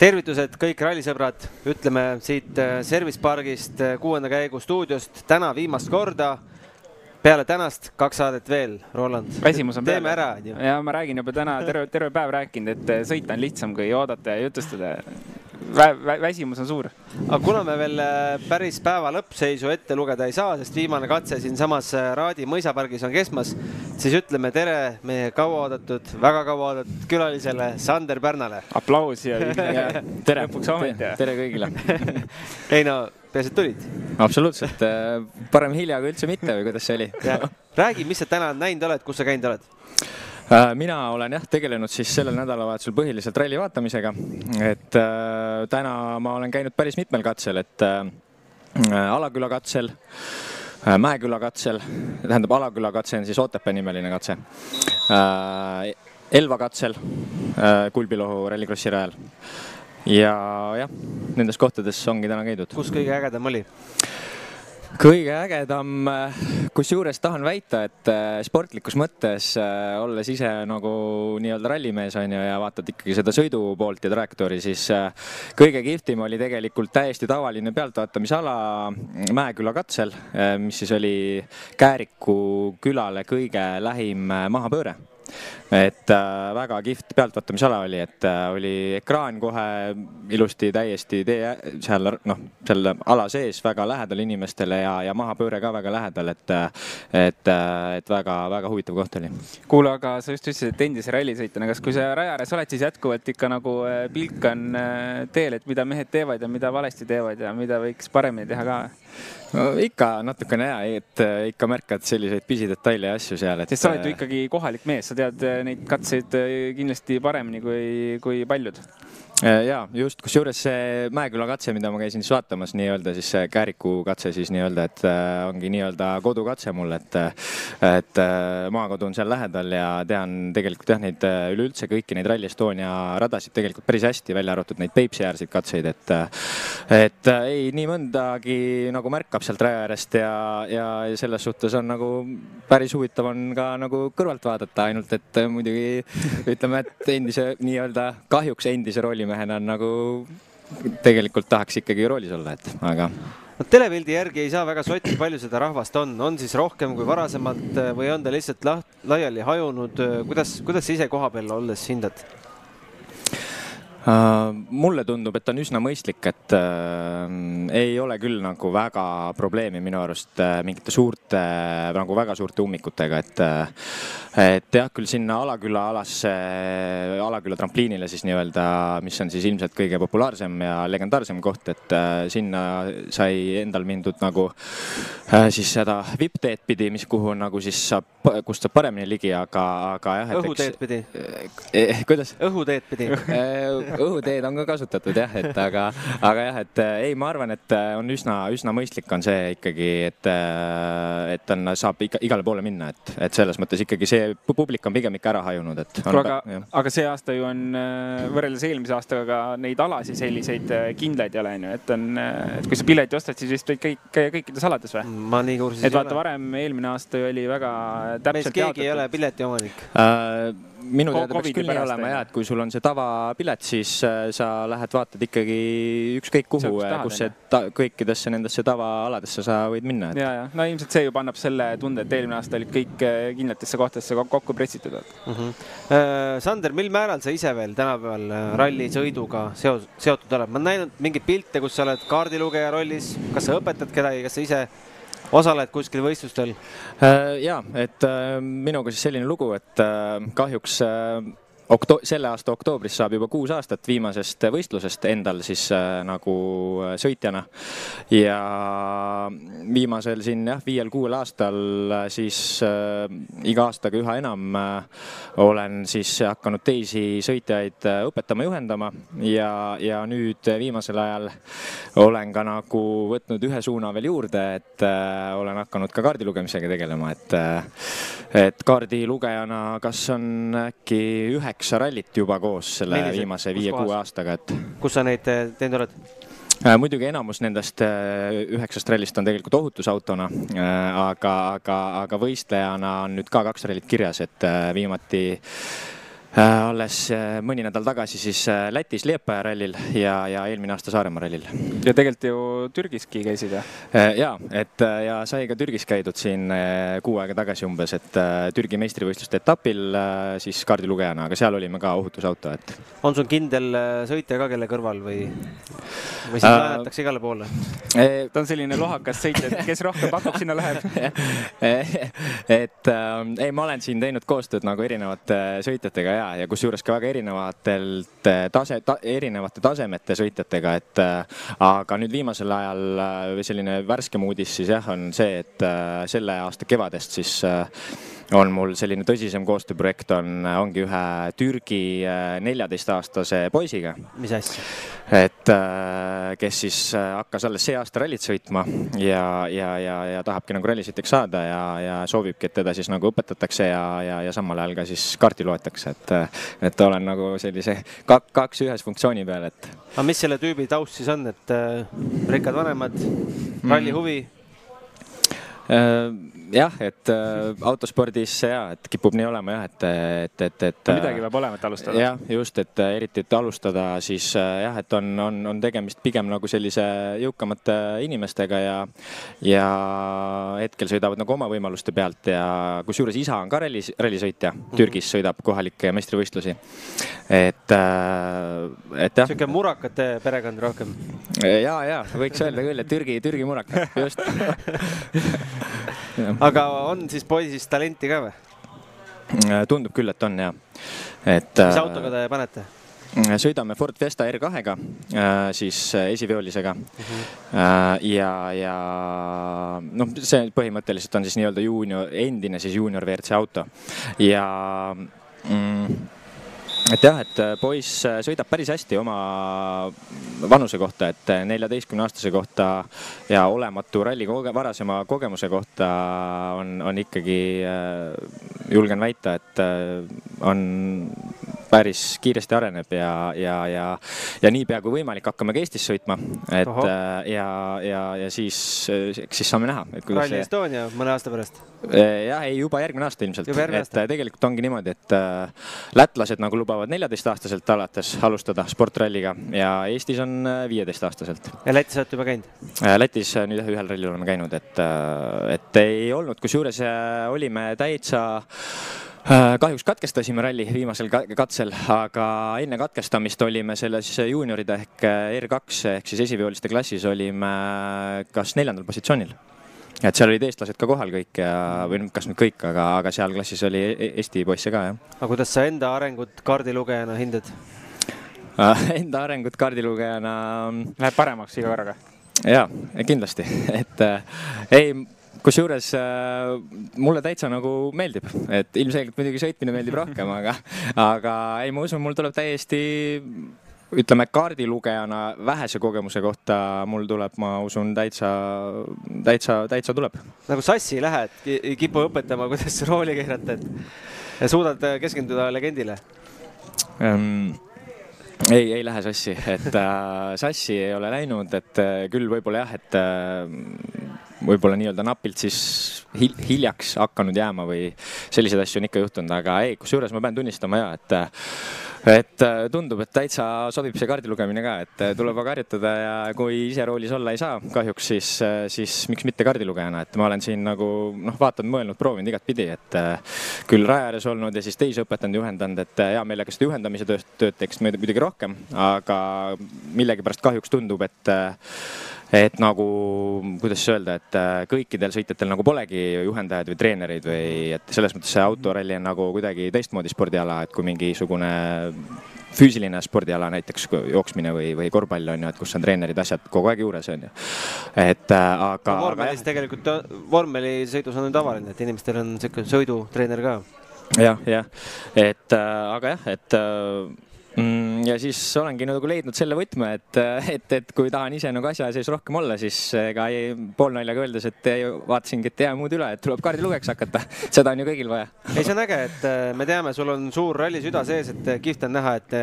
tervitused kõik rallisõbrad, ütleme siit äh, Service pargist äh, kuuenda käigu stuudiost täna viimast korda. peale tänast kaks saadet veel, Roland. väsimus on teeme peal. ära, onju. ja ma räägin juba täna terve, terve päev rääkinud, et äh, sõita on lihtsam kui oodata ja jutustada vä. Vä väsimus on suur. aga kuna me veel äh, päris päeva lõppseisu ette lugeda ei saa, sest viimane katse siinsamas äh, Raadi mõisapargis on kestmas, siis ütleme tere meie kauaoodatud, väga kauaoodatud külalisele Sander Pärnale. aplaus ja, ja tere, tere kõigile ei no, peaasi, et tulid. absoluutselt, parem hilja kui üldse mitte või kuidas see oli? räägi, mis sa täna näinud oled, kus sa käinud oled? Äh, mina olen jah tegelenud siis sellel nädalavahetusel põhiliselt ralli vaatamisega, et äh, täna ma olen käinud päris mitmel katsel, et äh, Alaküla katsel äh,, Mäeküla katsel, tähendab Alaküla katse on siis Otepää nimeline katse äh,, Elva katsel äh, Kulbilohu rallikrossi rajal ja jah, nendes kohtades ongi täna käidud. kus kõige ägedam oli? Kõige ägedam, kusjuures tahan väita, et äh, sportlikus mõttes, äh, olles ise nagu nii-öelda rallimees on ju ja vaatad ikkagi seda sõidu poolt ja trajektoori, siis äh, kõige kihvtim oli tegelikult täiesti tavaline pealtvaatamisala Mäeküla katsel, mis siis oli Kääriku külale kõige lähim mahapööre et äh, väga kihvt pealtvaatamisala oli, et äh, oli ekraan kohe ilusti täiesti tee seal noh, seal ala sees väga lähedal inimestele ja, ja mahapööre ka väga lähedal, et et, et väga-väga huvitav koht oli. kuule, aga sa just ütlesid, et endise rallisõitjana, kas kui sa raja ääres oled, siis jätkuvalt ikka nagu äh, pilk on äh, teel, et mida mehed teevad ja mida valesti teevad ja mida võiks paremini teha ka? No ikka natukene ja, et äh, ikka märkad selliseid pisidetaile ja asju seal, et. sest sa oled ju ikkagi kohalik mees, sa tead neid katseid kindlasti paremini kui, kui paljud Äh, ja just, kusjuures see Mäeküla katse, mida ma käisin siis vaatamas nii-öelda siis see Kääriku katse siis nii-öelda, et äh, ongi nii-öelda kodukatse mul, et et äh, maakodu on seal lähedal ja tean tegelikult jah, neid üleüldse kõiki neid Rally Estonia radasid tegelikult päris hästi, välja arvatud neid Peipsi-äärseid katseid, et et ei, nii mõndagi nagu märkab sealt raja äärest ja, ja selles suhtes on nagu päris huvitav on ka nagu kõrvalt vaadata, ainult et muidugi ütleme, et endise nii-öelda kahjuks endise rolli mehena on nagu tegelikult tahaks ikkagi roolis olla, et aga. no telepildi järgi ei saa väga sotti, palju seda rahvast on, on siis rohkem kui varasemalt või on ta lihtsalt laht, laiali hajunud, kuidas, kuidas sa ise kohapeal olles hindad? Uh, mulle tundub, et on üsna mõistlik, et uh, ei ole küll nagu väga probleemi minu arust uh, mingite suurte uh,, nagu väga suurte ummikutega, et uh, et jah, küll sinna Alaküla alasse, Alaküla trampliinile siis nii-öelda, mis on siis ilmselt kõige populaarsem ja legendaarsem koht, et uh, sinna sai endal mindud nagu uh, siis seda vippteed pidi, mis, kuhu nagu siis saab, kust saab paremini ligi, aga, aga jah. õhuteed pidi eh,? kuidas? õhuteed pidi õhuteed on ka kasutatud jah, et aga, aga jah, et ei, ma arvan, et on üsna, üsna mõistlik on see ikkagi, et, et on, saab ikka igale poole minna, et, et selles mõttes ikkagi see publik on pigem ikka ära hajunud, et. aga, aga see aasta ju on võrreldes eelmise aastaga ka neid alasid selliseid kindlaid ei ole, on ju, et on, et kui sa pileti ostad, siis vist võid kõik, käia kõikides alades või? ma nii kursis ei ole. et vaata, varem eelmine aasta ju oli väga täpselt. meist keegi jaotatud. ei ole piletiomanik uh, minu teada peaks küll nii olema ja, et kui sul on see tavapilet, siis sa lähed vaatad ikkagi ükskõik kuhu, kus see ta, kõikidesse nendesse tavaaladesse sa võid minna et.... ja, ja no ilmselt see juba annab selle tunde, et eelmine aasta olid kõik kindlatesse kohtadesse kokku pretsitud mm. -hmm. Sander, mil määral sa ise veel tänapäeval rallisõiduga seos, seotud oled? ma olen näinud mingeid pilte, kus sa oled kaardilugeja rollis, kas sa õpetad kedagi, kas sa ise osaled kuskil võistlustel? ja, et minuga siis selline lugu, et kahjuks okto-, selle aasta oktoobris saab juba kuus aastat viimasest võistlusest endal siis äh, nagu sõitjana. ja viimasel siin jah, viiel-kuuel aastal siis äh, iga aastaga üha enam äh, olen siis hakanud teisi sõitjaid äh, õpetama, juhendama ja, ja nüüd viimasel ajal olen ka nagu võtnud ühe suuna veel juurde, et äh, olen hakanud ka kaardi lugemisega tegelema, et äh, et kaardilugejana, kas on äkki üheksa rallit juba koos selle Millised? viimase viie-kuue aastaga, et. kus sa neid teinud oled? Äh, muidugi enamus nendest üheksast rallist on tegelikult ohutusautona, aga, aga, aga võistlejana on nüüd ka kaks rallit kirjas, et viimati alles äh, mõni nädal tagasi siis äh, Lätis Liepaja rallil ja, ja eelmine aasta Saaremaa rallil. ja tegelikult ju Türgiski käisid jah? ja, et ja sai ka Türgis käidud siin kuu aega tagasi umbes, et Türgi meistrivõistluste etapil siis kaardilugejana, aga seal olime ka ohutusauto, et. on sul kindel sõitja ka, kelle kõrval või, või siis laenatakse igale poole? ta on selline lohakas sõitja, et kes rohkem pakub, sinna läheb et äh, ei, ma olen siin teinud koostööd nagu erinevate sõitjatega ja, ja kusjuures ka väga erinevatelt äh, tase ta,, erinevate tasemete sõitjatega, et äh, aga nüüd viimasel ajal äh, selline värskem uudis siis jah, on see, et selle aasta kevadest siis on mul selline tõsisem koostööprojekt on, ongi ühe Türgi äh, neljateistaastase poisiga. mis asja? et äh, kes siis äh, hakkas alles see aasta rallit sõitma ja, ja, ja, ja tahabki nagu rallisõitjaks saada ja, ja soovibki, et teda siis nagu õpetatakse ja, ja, ja samal ajal ka siis kaarti loetakse, et, et olen nagu sellise kak, kaks ühes funktsiooni peal, et. aga mis selle tüübi taust siis on, et äh, rikkad vanemad, ralli huvi äh,? Jah, et äh, autospordis ja, et kipub nii olema jah, et, et, et, et. no midagi peab olema, et alustada. jah, just, et äh, eriti, et alustada, siis äh, jah, et on, on, on tegemist pigem nagu sellise jõukamate inimestega ja, ja hetkel sõidavad nagu oma võimaluste pealt ja kusjuures isa on ka rallis, rallisõitja mm, -hmm. Türgis sõidab kohalikke meistrivõistlusi. et, äh, et jah. sihuke murakate perekond rohkem. ja, ja võiks öelda küll, et Türgi, Türgi murakad, just aga on siis poisist talenti ka või? Äh, tundub küll, et on ja, et. mis äh, autoga te panete? sõidame Ford Fiesta R2-ga, äh, siis esiviolisega uh. Mhm. -huh. ja, ja noh, see põhimõtteliselt on siis nii-öelda juunior, endine siis juunior WRC auto ja mm, et jah, et äh, poiss äh, sõidab päris hästi oma vanuse kohta, et äh, neljateistkümne aastase kohta ja olematu ralli koge, varasema kogemuse kohta on, on ikkagi, julgen väita, et on päris kiiresti areneb ja, ja, ja, ja niipea kui võimalik, hakkame ka Eestis sõitma. et Oho. ja, ja, ja siis, eks siis saame näha. Rally see... Estonia mõne aasta pärast? jah, ei juba järgmine aasta ilmselt. et tegelikult ongi niimoodi, et äh, lätlased nagu lubavad neljateistaastaselt alates alustada sportralliga ja Eestis on viieteistaastaselt. ja Lätis olete juba käinud? Lätis nüüd jah, ühel rallil oleme käinud, et, et ei olnud, kusjuures olime täitsa Äh, kahjuks katkestasime ralli viimasel katsel, aga enne katkestamist olime selles juunioride ehk äh, R2 ehk siis esiveoliste klassis olime kas neljandal positsioonil. et seal olid eestlased ka kohal kõik ja, või kas nüüd kõik, aga, aga seal klassis oli e-, Eesti poisse ka, jah. aga kuidas sa enda arengut kaardilugejana hindad äh, Enda arengut kaardilugejana. Läheb paremaks iga korraga? jaa, kindlasti, et ei kusjuures äh, mulle täitsa nagu meeldib, et ilmselgelt muidugi sõitmine meeldib rohkem, aga, aga ei, ma usun, mul tuleb täiesti ütleme kaardilugejana vähese kogemuse kohta mul tuleb, ma usun, täitsa, täitsa, täitsa tuleb. nagu sassi ei lähe, et kipu õpetama, kuidas rooli keerata, et suudad keskenduda legendile ähm,? ei, ei lähe sassi, et äh, sassi ei ole läinud, et äh, küll võib-olla jah, et äh, võib-olla nii-öelda napilt siis hil hiljaks hakanud jääma või selliseid asju on ikka juhtunud, aga ei, kusjuures ma pean tunnistama ja, et et tundub, et täitsa sobib see kaardi lugemine ka, et tuleb aga harjutada ja kui ise roolis olla ei saa kahjuks, siis, siis miks mitte kaardilugejana, et ma olen siin nagu noh, vaatanud, mõelnud, proovinud igatpidi, et küll raja ääres olnud ja siis teisi õpetanud, juhendanud, et hea meelega seda juhendamise tööd, tööd teeks muidugi rohkem, aga millegipärast kahjuks tundub, et et nagu, kuidas öelda, et äh, kõikidel sõitjatel nagu polegi juhendajaid või treenereid või et selles mõttes see autoralli on nagu kuidagi teistmoodi spordiala, et kui mingisugune füüsiline spordiala, näiteks jooksmine või, või korvpall on ju, et kus on treenerid, asjad kogu aeg juures on ju. et äh, aga no,. vormelis tegelikult, vormelisõidus on ju tavaline, et inimestel on sihuke sõidutreener ka. jah, jah, et äh, aga jah, et. Ja siis olengi nagu leidnud selle võtme, et, et, et kui tahan ise nagu asja sees rohkem olla, siis ega ei, poolnaljaga öeldes, et vaatasingi, et ei jää muud üle, et tuleb kaardilugejaks hakata. seda on ju kõigil vaja. ei, see on äge, et äh, me teame, sul on suur ralli süda sees, et äh, kihvt on näha, et,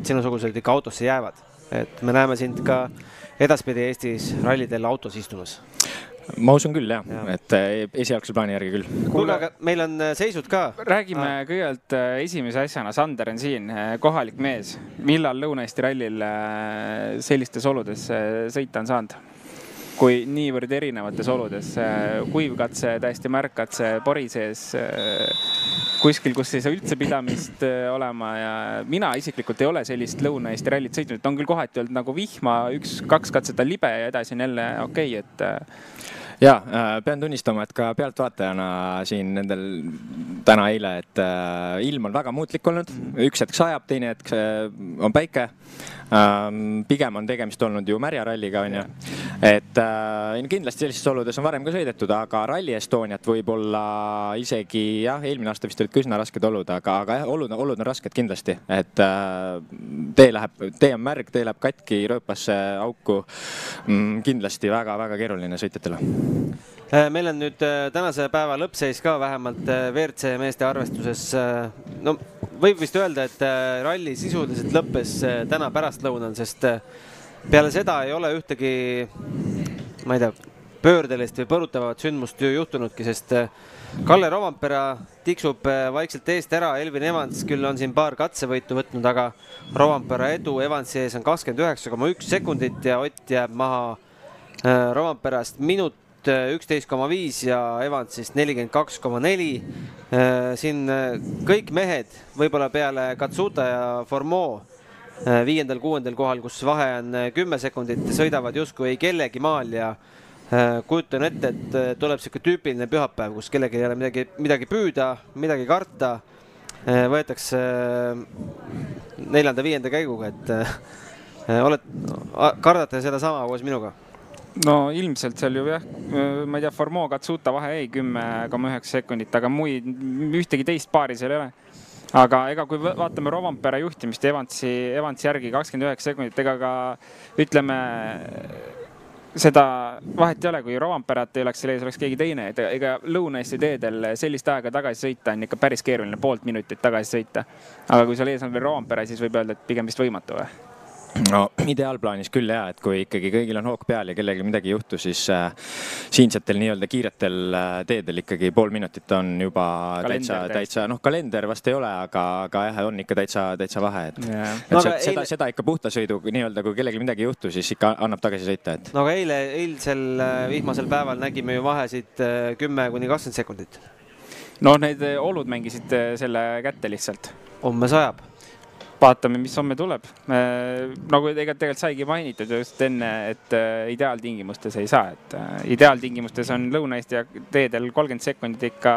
et sinusugused ikka autosse jäävad. et me näeme sind ka edaspidi Eestis rallidel autos istumas ma usun küll jah ja., et äh, esialgse plaani järgi küll. kuulge, aga meil on äh, seisud ka. räägime kõigepealt äh, esimese asjana, Sander on siin, kohalik mees. millal Lõuna-Eesti rallil sellistes oludes sõita on saanud? kui niivõrd erinevates oludes, kuivkatse, täiesti märkkatse pori sees, kuskil, kus ei saa üldse pidamist olema ja mina isiklikult ei ole sellist Lõuna-Eesti rallit sõitnud, on küll kohati olnud nagu vihma, üks-kaks katset on libe ja edasi on jälle okei okay,, et ja äh, pean tunnistama, et ka pealtvaatajana siin nendel täna-eile, et äh, ilm on väga muutlik olnud, üks hetk sajab, teine hetk äh, on päike ähm,. pigem on tegemist olnud ju märja ralliga, onju. et kindlasti sellistes oludes on varem ka sõidetud, aga Rally Estoniat võib-olla isegi jah, eelmine aasta vist olid ka üsna rasked olud, aga, aga jah, olud, olud on rasked kindlasti, et tee läheb, tee on märg, tee läheb katki rööpasse auku mm,. kindlasti väga-väga keeruline sõitjatele meil on nüüd äh, tänase päeva lõppseis ka vähemalt äh, WRC meeste arvestuses. no võib vist öelda, et äh, ralli sisuliselt lõppes äh, täna pärastlõunal, sest äh, peale seda ei ole ühtegi, ma ei tea, pöördelist või põrutavat sündmust ju juhtunudki, sest äh, Kalle Rovampera tiksub äh, vaikselt eest ära, Elvin Evans küll on siin paar katsevõitu võtnud, aga Rovampera edu Evansi ees on kakskümmend üheksa koma üks sekundit ja Ott jääb maha äh, Romamperast minut äh, üksteist koma viis ja Evansist nelikümmend kaks koma neli. siin äh, kõik mehed, võib-olla peale Katsuta ja Formeau äh, viiendal-kuuendal kohal, kus vahe on äh, kümme sekundit, sõidavad justkui ei kellegi maal ja äh, kujutan ette, et äh, tuleb sihuke tüüpiline pühapäev, kus kellelgi ei ole midagi, midagi püüda, midagi karta. võetakse äh, neljanda-viienda käiguga, et äh, oled, kardate sedasama koos minuga? No ilmselt seal ju jah, ma ei tea, Formeau, Katsuta vahe jäi kümme koma üheksa sekundit, aga muid, ühtegi teist paari seal ei ole. aga ega kui vaatame Rovampere juhtimist Evansi, Evansi järgi kakskümmend üheksa sekundit, ega ka ütleme seda vahet ei ole, kui Rovamperat ei oleks seal ees, oleks keegi teine, et ega Lõuna-Eesti teedel sellist aega tagasi sõita on ikka päris keeruline, poolt minutit tagasi sõita. aga kui seal ees on veel Rovampere, siis võib öelda, et pigem vist võimatu või? No ideaalplaanis küll ja, et kui ikkagi kõigil on hoog peal ja kellelgi midagi ei juhtu, siis äh, siinsetel nii-öelda kiiretel äh, teedel ikkagi pool minutit on juba Kalender täitsa, täitsa noh, kalender vast ei ole, aga, aga jah, on ikka täitsa, täitsa vahe, et et No seda, eile- seda, ikka puhta sõidu nii-öelda, kui kellelgi midagi ei juhtu, siis ikka annab tagasi sõita, et no aga eile, eilsel äh, vihmasel päeval nägime ju vahesid äh, kümme kuni kakskümmend sekundit. no need eh, olud mängisid selle kätte lihtsalt homme sajab. vaatame, mis homme tuleb. nagu ega tegelikult saigi mainitud just enne, et äh, ideaaltingimustes ei saa, et äh, ideaaltingimustes on Lõuna-Eesti teedel kolmkümmend sekundit ikka,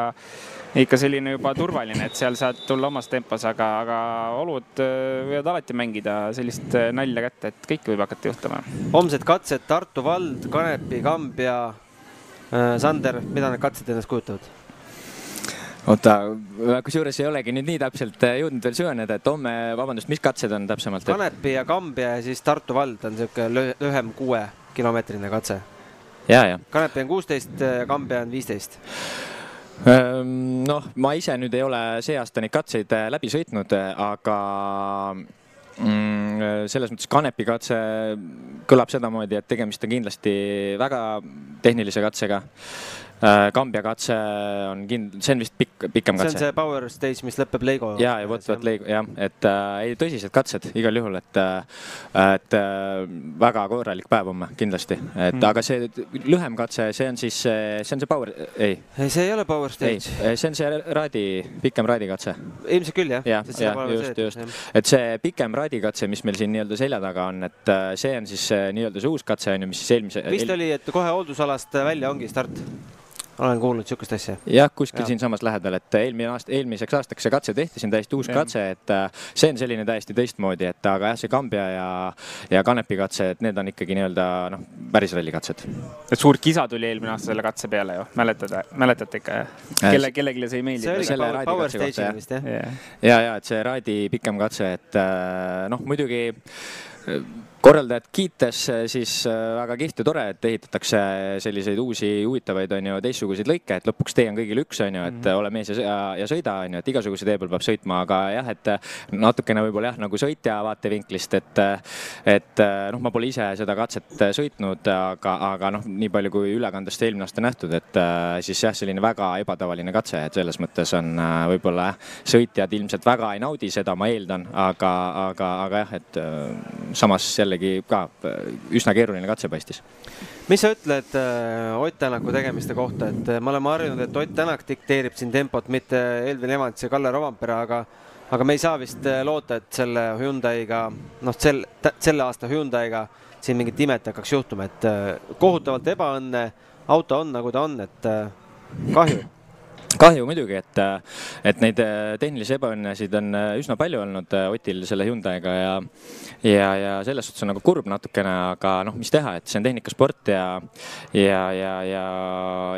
ikka selline juba turvaline, et seal saad tulla omas tempos, aga, aga olud äh, võivad alati mängida sellist nalja kätte, et kõike võib hakata juhtuma. homsed katsed Tartu vald, Kanepi, Kambja. Sander, mida need katsed endast kujutavad? oota, kusjuures ei olegi nüüd nii täpselt äh, jõudnud veel süveneda, et homme, vabandust, mis katsed on täpsemalt? Kanepi ja Kambja ja siis Tartu vald on lüh- lühem kuuekilomeetrine katse. Kanepi on kuusteist, Kambja on viisteist. Noh, ma ise nüüd ei ole see aasta neid katseid äh, läbi sõitnud, aga mm, selles mõttes Kanepi katse kõlab sedamoodi, et tegemist on kindlasti väga tehnilise katsega. Kambja katse on kind-, see on vist pikk, pikem see on katse. see power stage, mis lõpeb Leigo. ja, ja vot, vot leigu- jah, et äh, ei tõsised katsed igal juhul, et äh,, et äh, väga korralik päev homme kindlasti, et Mm. aga see lühem katse, see on siis, see on see power, ei, ei, see ei ole power stage. see on see raadi, pikem raadikatse ilmselt küll jah. Jah, jah, just, just. et see pikem raadikatse, mis meil siin nii-öelda selja taga on, et äh, see on siis äh, nii-öelda see uus katse on ju, mis siis eelmise. vist oli, et kohe hooldusalast välja ongi start. Olen kuulnud sihukest asja. jah, kuskil Jah. siinsamas lähedal, et eelmine aasta, eelmiseks aastaks see katse tehti, see on täiesti uus Jah. katse, et äh, see on selline täiesti teistmoodi, et aga jah, see Kambja ja, ja Kanepi katse, et need on ikkagi nii-öelda noh, päris rallikatsed. et suur kisa tuli eelmine aasta selle katse peale ju, mäletate, mäletate ikka jah? kelle, kellelegi see ei see meeldi oli. selle power, power stage'il jah. vist jah? Yeah. ja, ja et see Raadi pikem katse, et äh, noh, muidugi korraldajat kiites siis äh, väga kihvt ja tore, et ehitatakse selliseid uusi huvitavaid, on ju, teistsuguseid lõike, et lõpuks tee on kõigil üks, on ju, et mm -hmm. ole mees ja, ja, sõida, on ju, et igasuguse tee peal peab sõitma, aga jah, et natukene võib-olla jah, nagu sõitja vaatevinklist, et et noh, ma pole ise seda katset sõitnud, aga, aga noh, nii palju kui ülekandest eelmine aasta nähtud, et siis jah, selline väga ebatavaline katse, et selles mõttes on võib-olla sõitjad ilmselt väga ei naudi seda, ma eeldan, aga, aga, aga jah, et samas jällegi ka äh, üsna keeruline katse paistis. mis sa ütled äh, Ott Tänaku tegemiste kohta, et äh, me oleme harjunud, et Ott Tänak dikteerib siin tempot, mitte Elvin Evans ja Kalle Rovampere, aga aga me ei saa vist loota, et selle Hyundai'ga, noh, sel, selle aasta Hyundai'ga siin mingit imet hakkaks juhtuma, et kohutavalt ebaõnne, auto on nagu ta on, et kahju kahju muidugi, et, et neid äh, tehnilisi ebaõnnesid on äh, üsna palju olnud äh, Otil selle Hyundai'ga ja ja, ja selles suhtes on nagu kurb natukene, aga noh, mis teha, et see on tehnikasport ja ja, ja, ja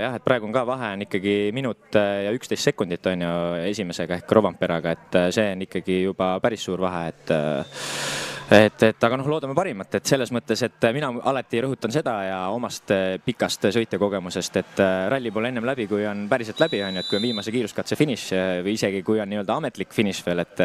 jah, et praegu on ka vahe on ikkagi minut ja üksteist sekundit on ju esimesega ehk Rovamperaga, et see on ikkagi juba päris suur vahe, et et, et aga noh, loodame parimat, et selles mõttes, et mina alati rõhutan seda ja omast eh, pikast sõitjakogemusest, et eh, ralli pole ennem läbi, kui on päriselt läbi, on ju, et kui on viimase kiiruskatse finiš eh, või isegi kui on nii-öelda ametlik finiš veel, et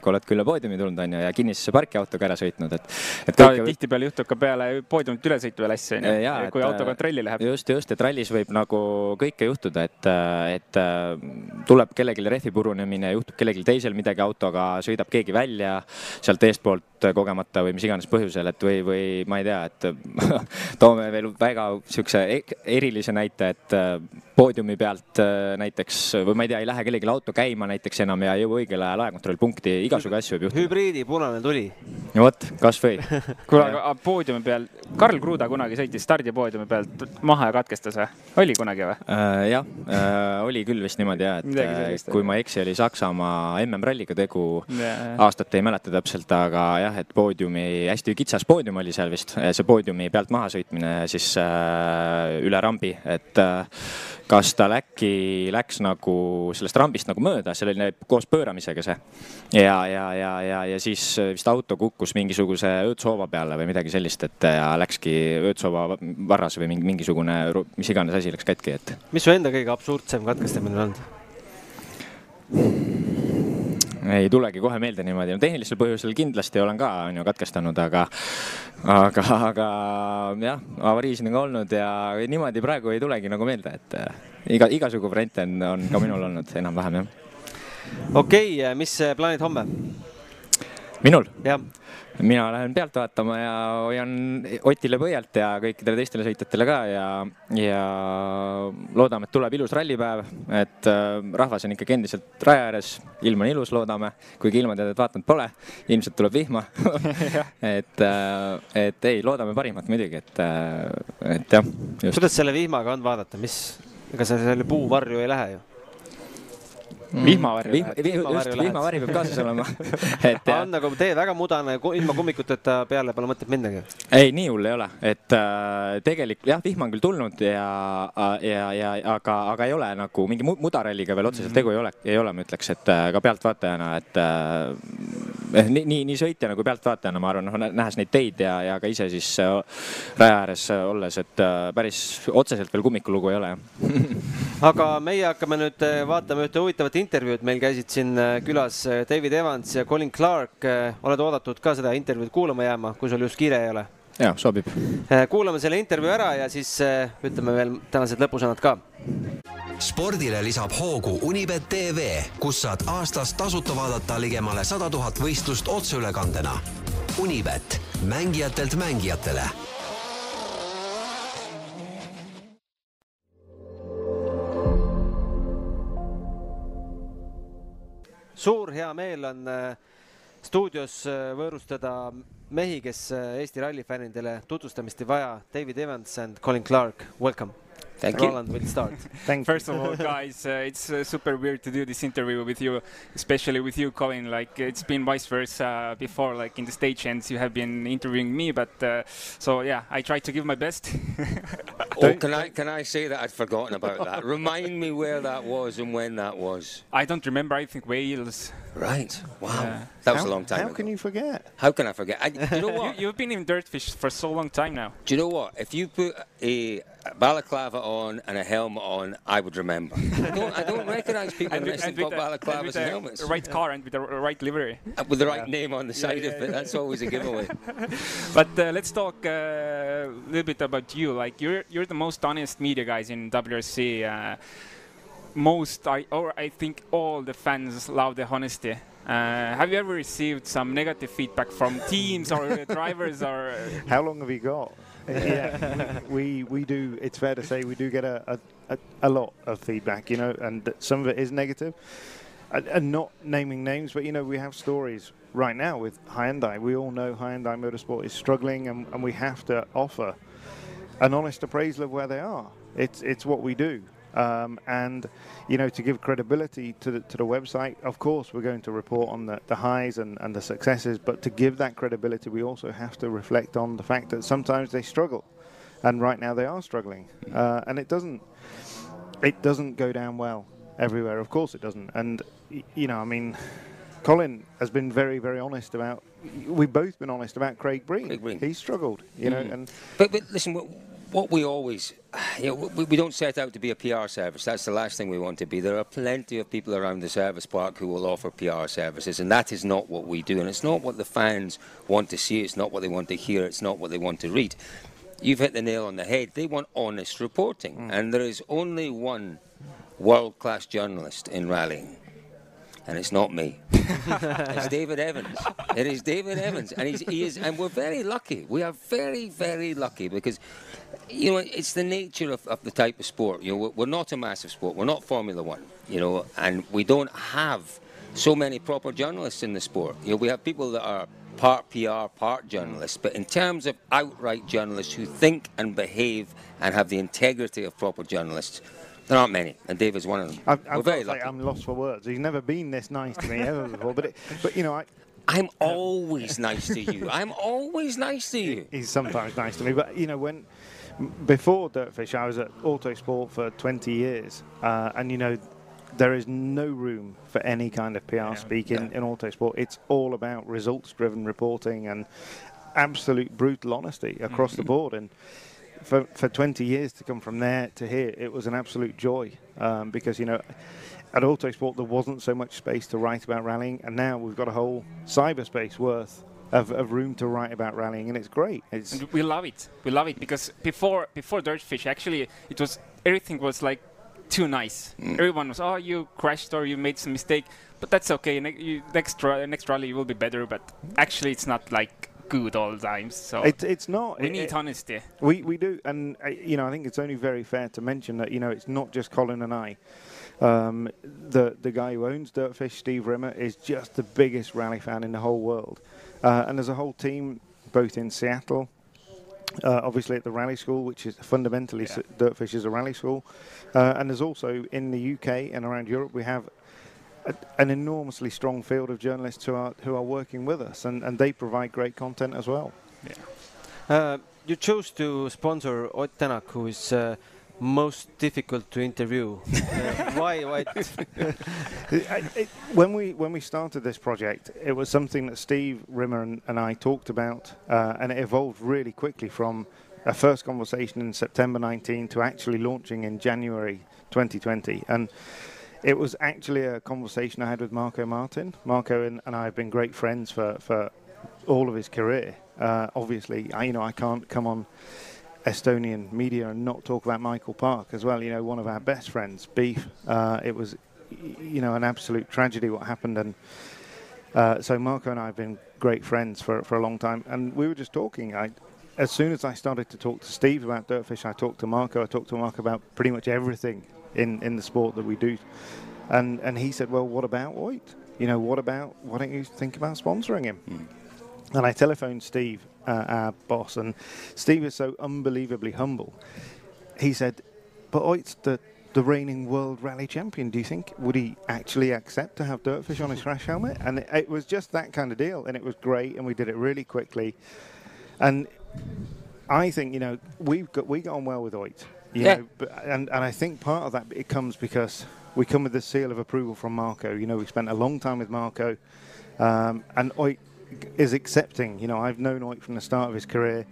kui oled külla poodiumi tulnud, on ju, ja kinnisesse parkiautoga ära sõitnud, et, et kõik... tihtipeale juhtub ka peale poodiumit ülesõitu veel asju, on ju, kui auto kontrolli läheb. just, just, et rallis võib nagu kõike juhtuda, et, et tuleb kellelegi rehvi purunemine, juhtub kellelgi teisel midagi autoga, sõidab keegi välja sealt eestpoolt kogemata või mis iganes põhjusel, et või, või ma ei tea, et toome veel väga niisuguse erilise näite, et äh, poodiumi pealt äh, näiteks või ma ei tea, ei lähe kellelgi auto käima näiteks enam ja ei jõua õigel ajal ajakontrollpunkti, igasugu asju võib juhtuda. hübriidi punane tuli. no vot, kasvõi. kuule, aga poodiumi peal, Karl Kruda kunagi sõitis stardipoodiumi pealt maha ja katkestas või? oli kunagi või äh,? jah äh,, oli küll vist niimoodi ja, et äh, kui ma ei eksi, oli Saksamaa MM-ralliga tegu yeah., aastat ei mäleta täpselt, aga jah, et poodiumi, hästi kitsas poodium oli seal vist, see poodiumi pealt maha sõitmine siis äh, üle rambi, et äh, kas tal äkki läks nagu sellest rambist nagu mööda, see oli koos pööramisega see. ja, ja, ja, ja, ja siis vist auto kukkus mingisuguse õõtsuhoova peale või midagi sellist, et ja läkski õõtsuhoova varras või mingi, mingisugune, mis iganes asi läks katki, et. mis su enda kõige absurdsem katkestamine on olnud? Ei tulegi kohe meelde niimoodi, no tehnilisel põhjusel kindlasti olen ka, on ju, katkestanud, aga, aga, aga jah, avariisid on ka olnud ja niimoodi praegu ei tulegi nagu meelde, et äh, iga, igasugu variante on, on ka minul olnud enam-vähem, jah. okei okay,, mis plaanid homme? Minul? mina lähen pealt vaatama ja hoian Otile pöialt ja kõikidele teistele sõitjatele ka ja, ja loodame, et tuleb ilus rallipäev, et äh, rahvas on ikkagi endiselt raja ääres, ilm on ilus, loodame, kuigi ilmateadet vaadanud pole, ilmselt tuleb vihma et, äh, et ei, loodame parimat muidugi, et, äh, et jah. kuidas selle vihmaga on vaadata, mis, ega see selle puuvarju ei lähe ju Mm. vihmavarju Vihm,. just, vihmavari peab kaasas olema et on nagu tee väga mudane, ilma kummikuteta peale pole mõtet minnagi. ei, nii hull ei ole, et äh, tegelikult jah, vihm on küll tulnud ja, ja, ja aga, aga ei ole nagu mingi mudaralliga veel otseselt tegu ei ole, ei ole, ma ütleks, et äh, ka pealtvaatajana, et äh, nii, nii, nii sõitjana kui pealtvaatajana, ma arvan, noh, nähes neid teid ja, ja ka ise siis äh, raja ääres olles, et äh, päris otseselt veel kummikulugu ei ole aga meie hakkame nüüd äh, vaatama ühte huvitavat intervjuud, meil käisid siin äh, külas äh, David Evans ja Colin Clark. oled oodatud ka seda intervjuud kuulama jääma, kui sul just kiire ei ole? Ja, sobib. kuulame selle intervjuu ära ja siis ütleme veel tänased lõpusõnad ka spordile lisab hoogu Unibet tv, kus saad aastas tasuta vaadata ligemale sada tuhat võistlust otseülekandena. Unibet, mängijatelt mängijatele suur hea meel on äh, stuudios äh, võõrustada mehi, kes äh, Eesti rallifännidele tutvustamist ei vaja. David Evans and Colin Clark, welcome Thank Roland you. will start. Thank First of all, guys, uh, it's uh, super weird to do this interview with you, especially with you, Colin. Like it's been vice versa before, like in the stagehands, you have been interviewing me, but uh, so yeah, I try to give my best. oh, can I can I say that I'd forgotten about that? Remind me where that was and when that was. I don't remember. I think Wales. Right. Wow. Yeah. That was how, a long time How ago. can you forget? How can I forget? I, you know what? you, have been in Dirtfish for so long time now. Do you know what? If you put a balaclava on and a helmet on, I would remember. I don't, I don't recognise people unless they've got the- and balaclavas with and, the helmets. right car and with the right livery. Uh, With the right name on the side of it, that's always a giveaway. But uh, let's talk uh, a little bit about you. Like you're you're the most honest media guys in WRC. Uh, most I or I think all the fans love the honesty. Uh, have you ever received some negative feedback from teams or drivers or? How long have you got? yeah, we, we do. It's fair to say we do get a, a, a, a lot of feedback, you know, and some of it is negative. And, and not naming names, but you know, we have stories right now with Hyundai. We all know Hyundai Motorsport is struggling, and, and we have to offer an honest appraisal of where they are. It's it's what we do. Um, and you know to give credibility to the, to the website of course we're going to report on the, the highs and, and the successes but to give that credibility we also have to reflect on the fact that sometimes they struggle and right now they are struggling. Uh, and it doesn't it doesn't go down well everywhere of course it doesn't. And you know I mean Colin has been very very honest about we've both been honest about Craig Breen, Craig Breen. he's struggled you know and But, but listen, what, we always, you know, we, we don't set out to be a PR service. That's the last thing we want to be. There are plenty of people around the service park who will offer PR services, and that is not what we do. And it's not what the fans want to see. It's not what they want to hear. It's not what they want to read. You've hit the nail on the head. They want honest reporting, hmm. and there is only one world-class journalist in rallying. And it's not me. it's David Evans. It is David Evans, and he's, he is, and we're very lucky. We are very, very lucky because, you know, it's the nature of, of the type of sport. You know, we're, not a massive sport. We're not Formula One. You know, and we don't have so many proper journalists in the sport. You know, we have people that are part PR, part journalists, but in terms of outright journalists who think and behave and have the integrity of proper journalists, there aren't many, and David's one of them. I've, we're I've got very to say, lucky. I'm lost for words. He's never been this nice to me ever before. But it, but you know, I, I'm always nice to you. I'm always nice to you. he's sometimes nice to me. But you know, when before Dirtfish, I was at Autosport for 20 years, uh, and you know, there is no room for any kind of PR speak in, in Autosport. It's all about results-driven reporting and absolute brutal honesty across the board. And for, for 20 years to come from there to here, it was an absolute joy um, because, you know, at Autosport there wasn't so much space to write about rallying, and now we've got a whole cyberspace worth of, of room to write about rallying, and it's great. It's And we love it. We love it because before before Dirtfish, actually, it was everything was like too nice. Everyone was, oh, you crashed or you made some mistake, but that's okay. Ne- you, next ra- next rally you will be better. But actually, it's not like good all the times. So it's it's not. we it- need it- honesty. We we do, and uh, you know, I think it's only very fair to mention that you know it's not just Colin and I. Um, the the guy who owns Dirtfish, Steve Rimmer, is just the biggest rally fan in the whole world, uh, and there's a whole team both in Seattle. Uh, obviously at the rally school, which is fundamentally s Dirtfish is a rally school, uh, and there's also in the UK and around Europe we have a, an enormously strong field of journalists who are who are working with us, and, and they provide great content as well. Uh, you chose to sponsor Ott Tänak, who is uh, most difficult to interview. Uh, why? Why? I- it- when we when we started this project, it was something that Steve Rimmer and, and I talked about, uh, and it evolved really quickly from a first conversation in September 19 to actually launching in January 2020. And it was actually a conversation I had with Marco Martin. Marco and, and I have been great friends for, for all of his career. Uh, obviously, I, you know I can't come on Estonian media and not talk about Michael Park as well. You know, one of our best friends, Beef. Uh, it was, you know, an absolute tragedy what happened, and uh, so Marco and I have been great friends for for a long time. And we were just talking. I, as soon as I started to talk to Steve about Dirtfish, I talked to Marco. I talked to Marco about pretty much everything in in the sport that we do, and and he said, well, what about Voigt? You know, what about? Why don't you think about sponsoring him? And I telephoned Steve, uh, our boss, and Steve is so unbelievably humble. He said, "But Oit's the the reigning world rally champion. Do you think would he actually accept to have Dirtfish on his crash helmet?" And it, it was just that kind of deal, and it was great, and we did it really quickly. And I think you know we've got we got on well with Oit. You Yeah. know, but, and and I think part of that it comes because we come with the seal of approval from Marco. You know, we spent a long time with Marco, um, and Oit is accepting. You know, I've known Oit from the start of his career.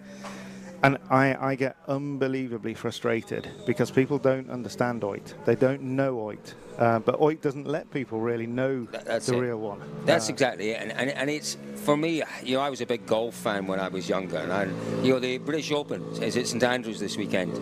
And I, I get unbelievably frustrated because people don't understand Oit. They don't know Oit. Uh, but Oit doesn't let people really know that's the it. real one. That's Uh, exactly it, and, and and it's for me. You know, I was a big golf fan when I was younger, and I, you know, the British Open is at St Andrews this weekend,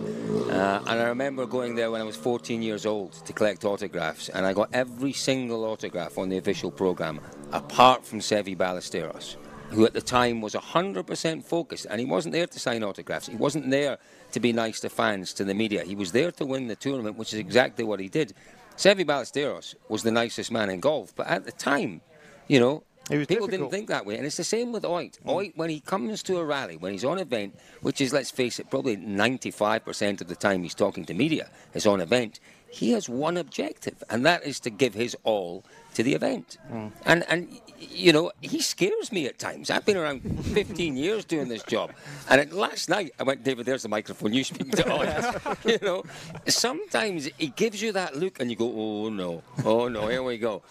uh, and I remember going there when I was 14 years old to collect autographs, and I got every single autograph on the official program, apart from Sevi Ballesteros, who at the time was 100% focused, and he wasn't there to sign autographs. He wasn't there to be nice to fans, to the media. He was there to win the tournament, which is exactly what he did. Sevi Ballesteros was the nicest man in golf, but at the time, you know, people difficult. didn't think that way. And it's the same with Oit. Mm. Oit, when he comes to a rally, when he's on event, which is, let's face it, probably 95% of the time he's talking to media is on event, he has one objective, and that is to give his all to the event. Mm. And, and, you know, he scares me at times. I've been around 15 years doing this job. And at, last night, I went, David, there's the microphone. You speak to oh, us. you know, sometimes he gives you that look, and you go, oh, no, oh, no, here we go.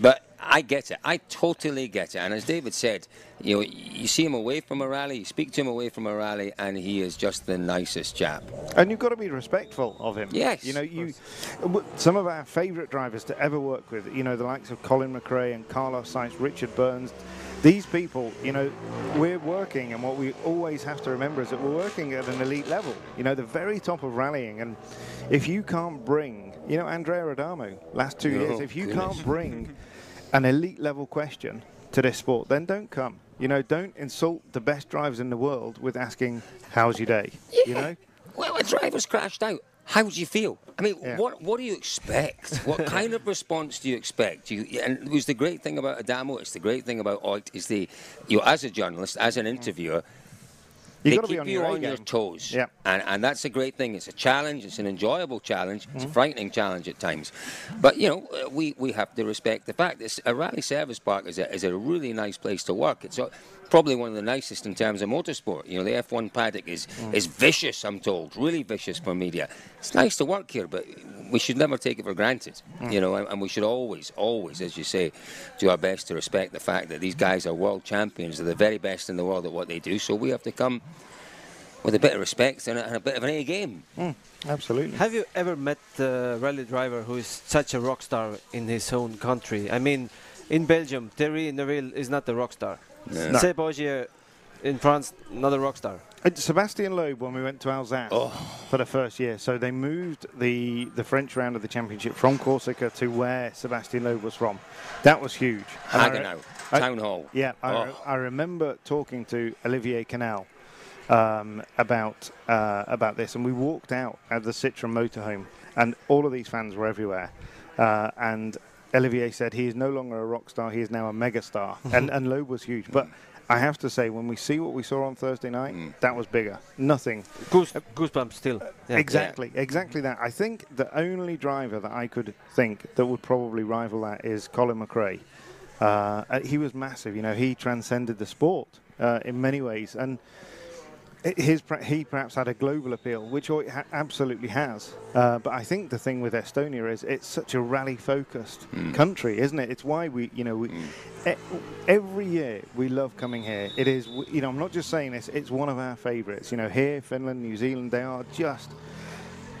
But I get it. I totally get it. And as David said, you know, you see him away from a rally, you speak to him away from a rally, and he is just the nicest chap. And you've got to be respectful of him. Yes, You know, you some of our favourite drivers to ever work with, you know, the likes of Colin McRae and Carlos Sainz, Richard Burns. These people, you know, we're working, and what we always have to remember is that we're working at an elite level. You know, the very top of rallying, and if you can't bring, you know, Andrea Adamo, last two Oh, years, if you goodness. can't bring an elite level question to this sport, then don't come. You know, don't insult the best drivers in the world with asking, "How's your day?" You know. Well, a driver's crashed out. How do you feel? I mean, Yeah. what what do you expect? What kind of response do you expect? You, and it was the great thing about Adamo. It's the great thing about Oit is the you know, as a journalist, as an interviewer, You've they keep on you your on your toes. Yeah. And, and that's a great thing. It's a challenge. It's an enjoyable challenge. It's Mm-hmm. a frightening challenge at times. But, you know, we, we have to respect the fact that a rally service park is a, is a really nice place to work. It's a, probably one of the nicest in terms of motorsport. You know, the F1 paddock is, Mm. is vicious, I'm told, really vicious for media. It's nice to work here, but we should never take it for granted. Mm. You know, and, and we should always, always, as you say, do our best to respect the fact that these guys are world champions. They're the very best in the world at what they do. So we have to come with a bit of respect and a, and a bit of an A game. Absolutely. Have you ever met a rally driver who is such a rock star in his own country? I mean, in Belgium, Thierry Neuville is not a rock star. No. Seb Ogier in France, another rock star. Uh, Sebastian Loeb, when we went to Alsace Oh. for the first year, so they moved the, the French round of the championship from Corsica to where Sebastian Loeb was from. That was huge. And Hagenau, I- Town Hall. Yeah, I, Oh. re- I remember talking to Olivier Canal um, about uh, about this, and we walked out at the Citroen motorhome, and all of these fans were everywhere. Uh, and Olivier said he is no longer a rock star; he is now a megastar. and and Loeb was huge, but. I have to say, when we see what we saw on Thursday night, Mm. that was bigger. Nothing. Goose, goosebumps still. Yeah. Exactly, exactly that. I think the only driver that I could think that would probably rival that is Colin McRae. Uh, he was massive, you know. He transcended the sport uh, in many ways, and i- his he perhaps had a global appeal, which it ha- absolutely has. Uh, but I think the thing with Estonia is it's such a rally-focused country, isn't it? It's why we, you know, we, e- every year we love coming here. It is, you know, I'm not just saying this. It's one of our favourites. You know, here, Finland, New Zealand, they are just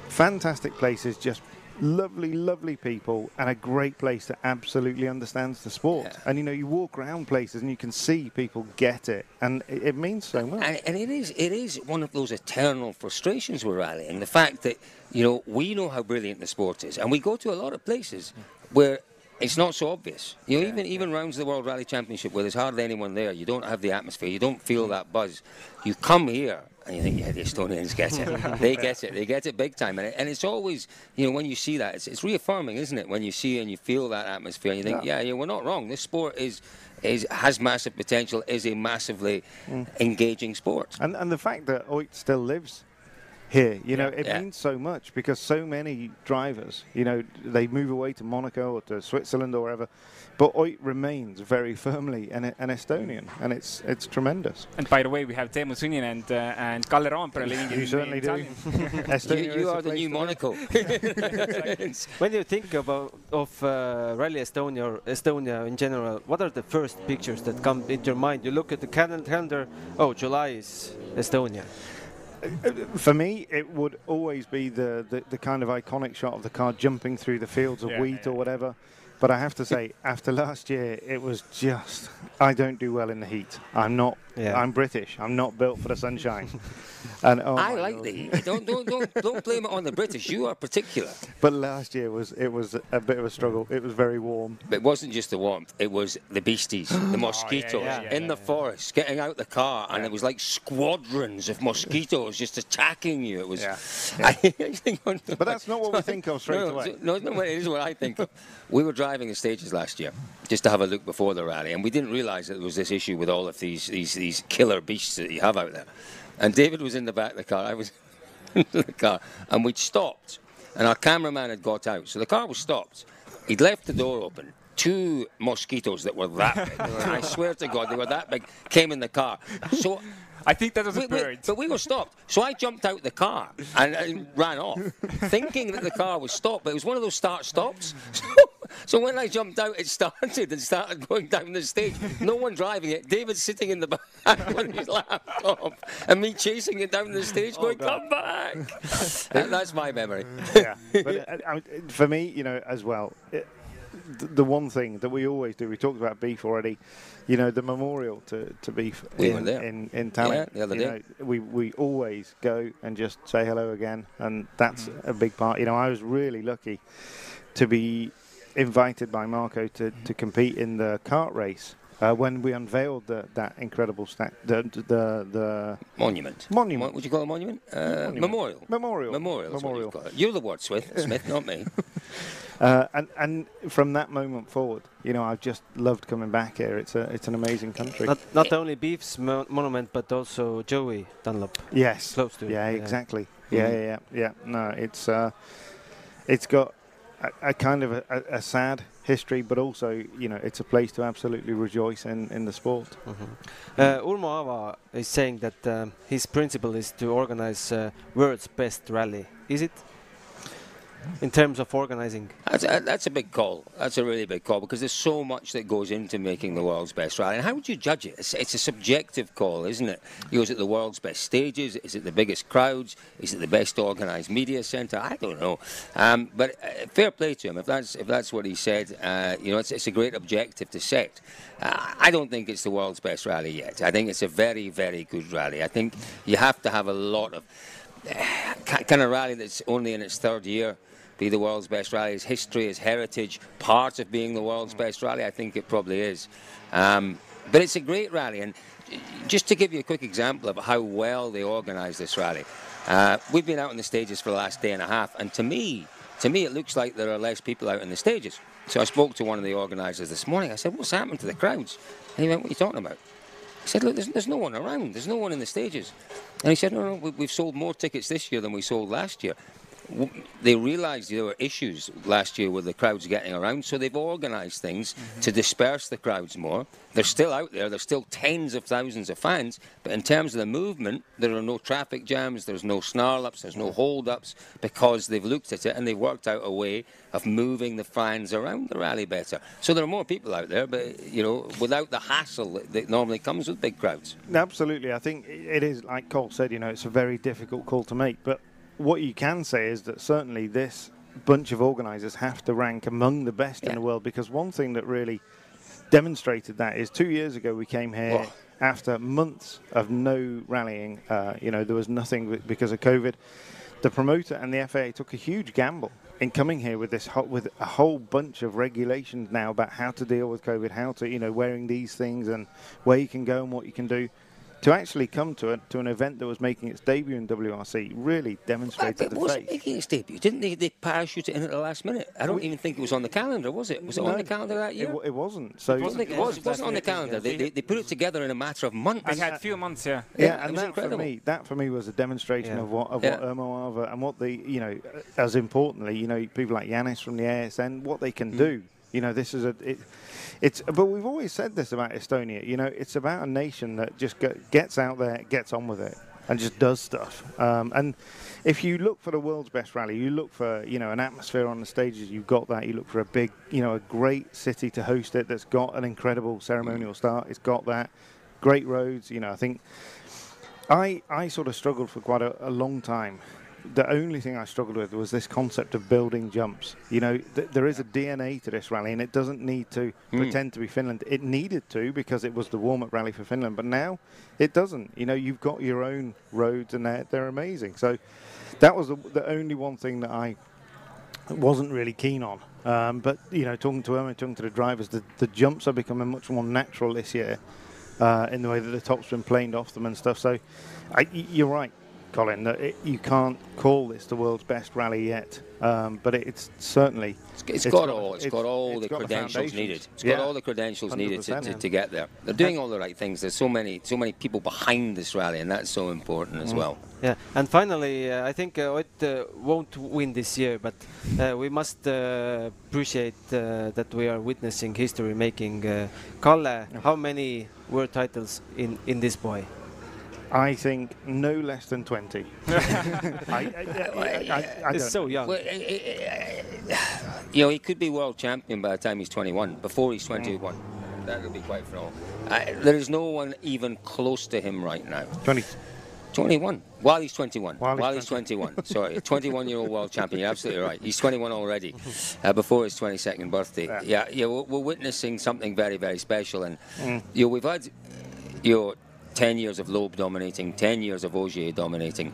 fantastic places. Just lovely, lovely people, and a great place that absolutely understands the sport. Yeah. And you know, you walk around places and you can see people get it, and it, it means so much. And, and it is it is one of those eternal frustrations with rallying. The fact that you know we know how brilliant the sport is, and we go to a lot of places where it's not so obvious. You know, even even rounds of the World Rally Championship where there's hardly anyone there, you don't have the atmosphere, you don't feel that buzz. You come here and you think, yeah, the Estonians get it. they get it. They get it big time. And, it, and it's always, you know, when you see that, it's, it's reaffirming, isn't it? When you see and you feel that atmosphere, and you think, yeah, yeah, we're not wrong. This sport is is has massive potential. Is a massively mm. engaging sport. And and the fact that Oit still lives here. You know, it Yeah. means so much because so many drivers, you know, they move away to Monaco or to Switzerland or wherever, but Oit remains very firmly an, an Estonian, and it's it's tremendous. And by the way, we have Teemu Suninen and uh, and Kalle Roompere living in You certainly in do. Estonia You, you are the new. Monaco. When you think about of uh, Rally Estonia or Estonia in general, what are the first pictures that come into your mind? You look at the cal- calendar. Oh, July is Estonia. For me, it would always be the, the, the kind of iconic shot of the car jumping through the fields of Yeah, wheat yeah, or whatever. But I have to say, after last year, it was just I don't do well in the heat. I'm not. Yeah. I'm British. I'm not built for the sunshine. and oh I like Lord. the heat. Don't, don't, don't, don't blame it on the British. You are particular. But last year was it was a bit of a struggle. It was very warm. But it wasn't just the warmth, it was the beasties, the oh, mosquitoes Oh, yeah, yeah, in the forest, getting out the car, and it was like squadrons of mosquitoes just attacking you. It was. Yeah. I think But that's not what we think of straight no, away. No, no, it is what I think of. We were driving the stages last year just to have a look before the rally, and we didn't realise that there was this issue with all of these, these, these killer beasts that you have out there. And David was in the back of the car, I was in the car, and we'd stopped, and our cameraman had got out. So the car was stopped. He'd left the door open. Two mosquitoes that were that big, I swear to God, they were that big, came in the car. So I think that was a we, we- but we were stopped. So I jumped out the car and, and ran off, thinking that the car was stopped. But it was one of those start stops. So, so when I jumped out, it started and started going down the stage. No one driving it. David sitting in the back with his laptop, and me chasing it down the stage, going, "Come back!" That- that's my memory. yeah. But uh, I, I, for me, you know, as well, it, the, the one thing that we always do, we talked about beef already. You know, the memorial to, to beef We in, were in in Tallinn. Yeah, the other you day. Know, we we always go and just say hello again, and that's a big part. You know, I was really lucky to be invited by Marco to, to compete in the kart race uh, when we unveiled the, that incredible stack, the, the the Monument. Monument. What would you call a monument? Uh, Monument. Memorial. memorial. Memorial. Memorial. You're the wordsmith, Smith, not me. Uh, and and from that moment forward, you know, I've just loved coming back here. It's a it's an amazing country. Not not only Beef's mo- monument, but also Joey Dunlop. yes. Close to it. Yeah, yeah. exactly. Yeah, yeah, yeah, yeah. No, it's uh, it's got a, a kind of a, a, a sad history, but also you know, it's a place to absolutely rejoice in in the sport. Uh, Urmo Ava is saying that um, his principle is to organize uh, world's best rally. Is it? In terms of organizing, That's a, that's a big call. That's a really big call because there's so much that goes into making the world's best rally. And how would you judge it? It's, it's a subjective call, isn't it? Is it the world's best stages? Is it the biggest crowds? Is it the best organised media centre? I don't know. Um, but uh, fair play to him if that's if that's what he said. Uh, you know, it's, it's a great objective to set. Uh, I don't think it's the world's best rally yet. I think it's a very very good rally. I think you have to have a lot of kind of rally that's only in its third year be the world's best rally. Its history, its heritage, part of being the world's best rally. I think it probably is. Um, but it's a great rally. And just to give you a quick example of how well they organise this rally, uh, we've been out on the stages for the last day and a half, and to me, to me, it looks like there are less people out on the stages. So I spoke to one of the organisers this morning. I said, "What's happened to the crowds?" And he went, "What are you talking about?" I said, look, there's, there's no one around. There's no one in the stages. And he said, no, no, we, we've sold more tickets this year than we sold last year. They realised there were issues last year with the crowds getting around, so they've organised things mm-hmm. to disperse the crowds more. They're still out there. There's still tens of thousands of fans, but in terms of the movement, there are no traffic jams. There's no snarl-ups. There's no hold-ups because they've looked at it and they've worked out a way of moving the fans around the rally better. So there are more people out there, but you know, without the hassle that, that normally comes with big crowds. Absolutely, I think it is like Cole said. You know, it's a very difficult call to make. But what you can say is that certainly this bunch of organisers have to rank among the best in the world because one thing that really demonstrated that is two years ago we came here Oh. after months of no rallying. Uh, you know, there was nothing because of COVID. The promoter and the FAA took a huge gamble in coming here with this ho- with a whole bunch of regulations now about how to deal with COVID, how to you know wearing these things and where you can go and what you can do. To actually come to a, to an event that was making its debut in WRC really But demonstrated it the wasn't making its debut. Didn't they, they parachute it in at the last minute? I don't We- even think it was on the calendar, was it? Was it on the calendar that It, year? wa- it wasn't. So I don't it was. It wasn't on the calendar. They, they, they put it together in a matter of months. I had a few months, yeah. Yeah, Yeah, and that incredible. for me, that for me was a demonstration Yeah. of what of Yeah. what Irmo Ava and what the you know, as importantly, you know, people like Yanis from the ASN, what they Mm. can do. You know, this is a it, it's. But we've always said this about Estonia. You know, it's about a nation that just go, gets out there, gets on with it, and just does stuff. Um, and if you look for the world's best rally, you look for you know an atmosphere on the stages. You've got that. You look for a big, you know, a great city to host it. That's got an incredible ceremonial start. It's got that. Great roads. You know, I think I, I sort of struggled for quite a, a long time. The only thing I struggled with was this concept of building jumps. You know, th- there is a DNA to this rally, and it doesn't need to pretend to be Finland. It needed to because it was the warm-up rally for Finland, but now it doesn't. You know, you've got your own roads, and they're, they're amazing. So that was the, the only one thing that I wasn't really keen on. Um, but you know, talking to Irma, talking to the drivers, the, the jumps are becoming much more natural this year uh, in the way that the top's been planed off them and stuff. So I, you're right, Colin. That it, you can't call this the world's best rally yet, um, but it, it's certainly It's, it's It's got, got- all. it's it's- got all it's the got credentials foundations. needed. It's Yeah. got all the credentials needed to, to, yeah. to get there. They're doing all the right things. There's so many, so many people behind this rally, and that's so important Mm. as well. Yeah, and finally, uh, I think uh, Ott uh, won't win this year, but uh, we must uh, appreciate uh, that we are witnessing history making. Uh, Kalle, how many world titles in, in this boy? I think no less than 20. I, I, I, I, I He's so young. Well, eh, eh, eh, you know, he could be world champion by the time he's 21. Before he's 21, that would be quite phenomenal. I, there is no one even close to him right now. 20. 21. While he's 21. While While, he's he's 21. Sorry, 21 year old world champion. You're absolutely right. He's 21 already, uh, before his 22nd birthday. Yeah. Yeah, yeah, we're, we're witnessing something very, very special. And you know, we've had you know, 10 years of Loeb dominating, 10 years of Ogier dominating.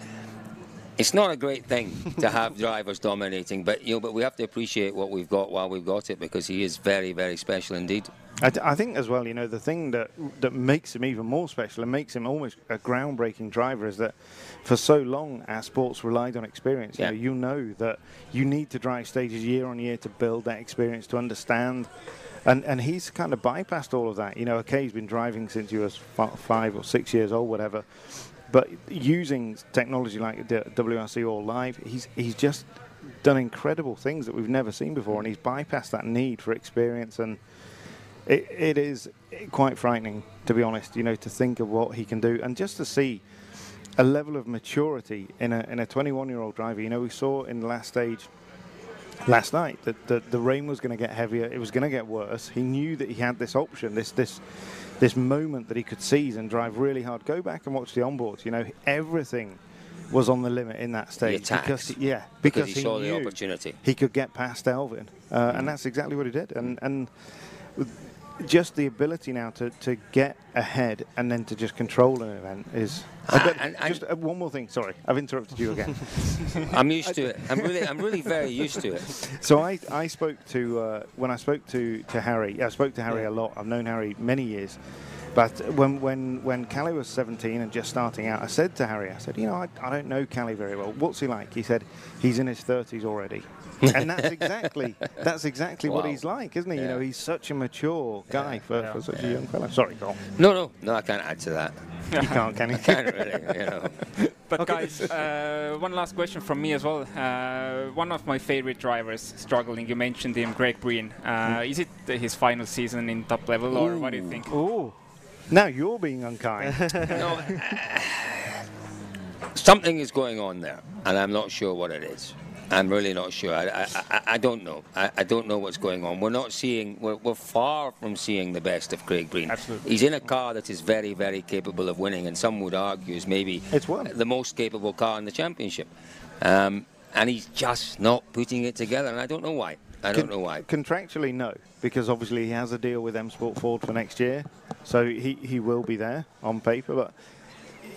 It's not a great thing to have drivers dominating, but you know, but we have to appreciate what we've got while we've got it because he is very, very special indeed. I, th- I think as well, you know, the thing that that makes him even more special and makes him almost a groundbreaking driver is that for so long our sports relied on experience. Yeah. You, know, you know that you need to drive stages year on year to build that experience to understand. And and he's kind of bypassed all of that. You know, okay, he's been driving since he was five or six years old, whatever. But using technology like WRC All Live, he's he's just done incredible things that we've never seen before, and he's bypassed that need for experience and it, it is quite frightening, to be honest, you know, to think of what he can do and just to see a level of maturity in a, in a 21 year old driver. You know, we saw in the last stage last night that the, the rain was going to get heavier, it was going to get worse. He knew that he had this option, this, this, this moment that he could seize and drive really hard. Go back and watch the onboards, you know, everything was on the limit in that stage because yeah Because because, he saw the opportunity. he could get past Elvin uh, and that's exactly what he did and and with just the ability now to, to get ahead and then to just control an event is Ah, and- and- just uh, one more thing sorry I've interrupted you again I'm used to it. I'm really, I'm really very used to it. so I, I spoke to uh, when I spoke to, to Harry. I spoke to Harry a lot. I've known Harry many years, but when when when Callie was 17 and just starting out, I said to Harry, I said, you know, I, I don't know Callie very well. What's he like? He said he's in his 30s already, and that's exactly that's exactly what he's like, isn't he? You know, he's such a mature guy for, for such a young fella. Sorry, Cole. No, no, no, I can't add to that. You can't, can you? Can't really, you know. But guys, uh, one last question from me as well. Uh, one of my favorite drivers struggling. You mentioned him, Greg Breen. Uh, is it his final season in top level, or what do you think? Ooh, Now you're being unkind. No, something is going on there, and I'm not sure what it is. I'm really not sure. I, I, I, don't know. I, I don't know what's going on. We're not seeing. We're, we're far from seeing the best of Craig Breen. Absolutely. He's in a car that is very, very capable of winning, and some would argue is maybe It's the most capable car in the championship. Um, and he's just not putting it together, and I don't know why. I don't Con- know why. Contractually, no, because obviously he has a deal with M Sport Ford for next year, so he, he will be there on paper. But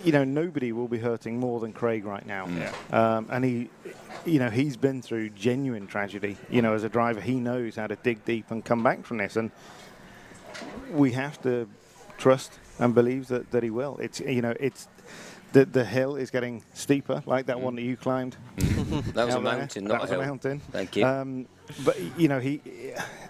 you know, nobody will be hurting more than Craig right now. Um, and he, you know, he's been through genuine tragedy. You know, as a driver, he knows how to dig deep and come back from this. And we have to trust and believe that, that he will. It's you know it's the the hill is getting steeper, like that one that you climbed. That was a out there. mountain, That not was a a hill. mountain. Thank you. Um, but you know he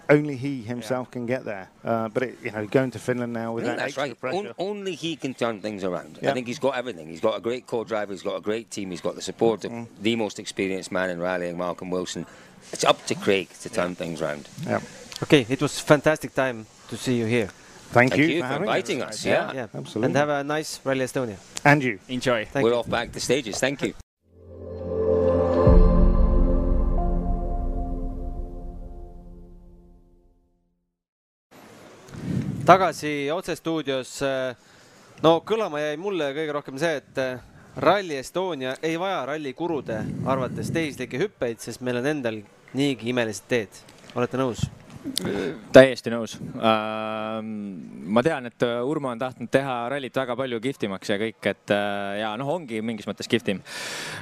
only he himself can get there. Uh, but it, you know going to Finland now I with think that that's extra right. pressure. On, only he can turn things around. Yeah. I think he's got everything. He's got a great co-driver. He's got a great team. He's got the support of Mm. the most experienced man in rallying, Malcolm Wilson. It's up to Craig to turn things around. yeah. Okay, it was fantastic time to see you here. Thank, Thank you, you for having inviting us. Yeah. Yeah, Absolutely. And have a nice Rally Estonia. And you. Enjoy. Thank We're you. off back to stages. Thank you. tagasi otsestuudios. no kõlama jäi mulle kõige rohkem see, et äh, Rally Estonia ei vaja rallikurude arvates tehislikke hüppeid, sest meil on endal niigi imelised teed. olete nõus? Täiesti nõus. ma tean, et äh, Urmo on tahtnud teha rallit väga palju kihvtimaks ja kõik, et äh, ja noh, ongi mingis mõttes kihvtim.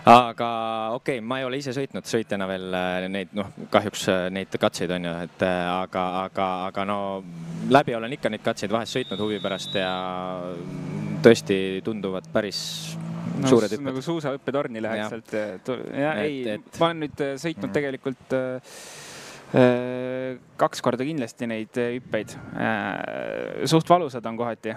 aga okei okay,, ma ei ole ise sõitnud sõitjana veel äh, neid, noh, kahjuks äh, neid katseid on ju, et äh, aga, aga, aga no läbi olen ikka neid katseid vahest sõitnud huvi pärast ja tõesti tunduvad päris no, suured hüpped nagu suusahüppetorni läheks sealt. tu- ja Et- ei ma olen nüüd sõitnud Mm. tegelikult eh, eh, kaks korda kindlasti neid eh, hüppeid. suht valusad on kohati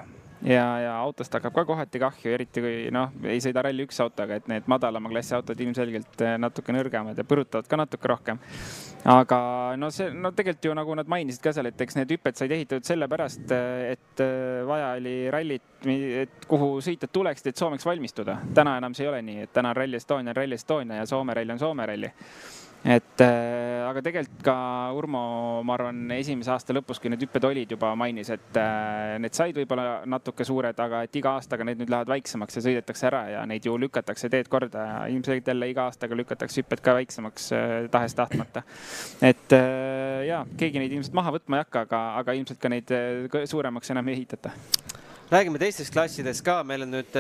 ja, ja autost hakkab ka kohati kahju, eriti kui noh, ei sõida ralli üks autoga, et need madalama klassi autod ilmselgelt natuke nõrgemad ja põrutavad ka natuke rohkem. aga no see, no tegelikult ju nagu nad mainisid ka seal, et eks need hüpped said ehitatud sellepärast, et vaja oli rallit, et kuhu sõitjad tuleksid, et Soomeks valmistuda. täna enam see ei ole nii, et täna on Rally Estonia on Rally Estonia ja Soome ralli on Soome ralli et äh, aga tegelikult ka Urmo, ma arvan, esimese aasta lõpus, kui need hüpped olid juba mainis, et äh, need said võib-olla natuke suured, aga et iga aastaga need nüüd lähevad väiksemaks ja sõidetakse ära ja neid ju lükatakse teed korda ja ilmselgelt jälle iga aastaga lükatakse hüpped ka väiksemaks äh, tahes-tahtmata. et ja keegi neid ilmselt maha võtma ei hakka, aga, aga ilmselt ka neid suuremaks enam ei ehitata. räägime teistest klassidest ka, meil on nüüd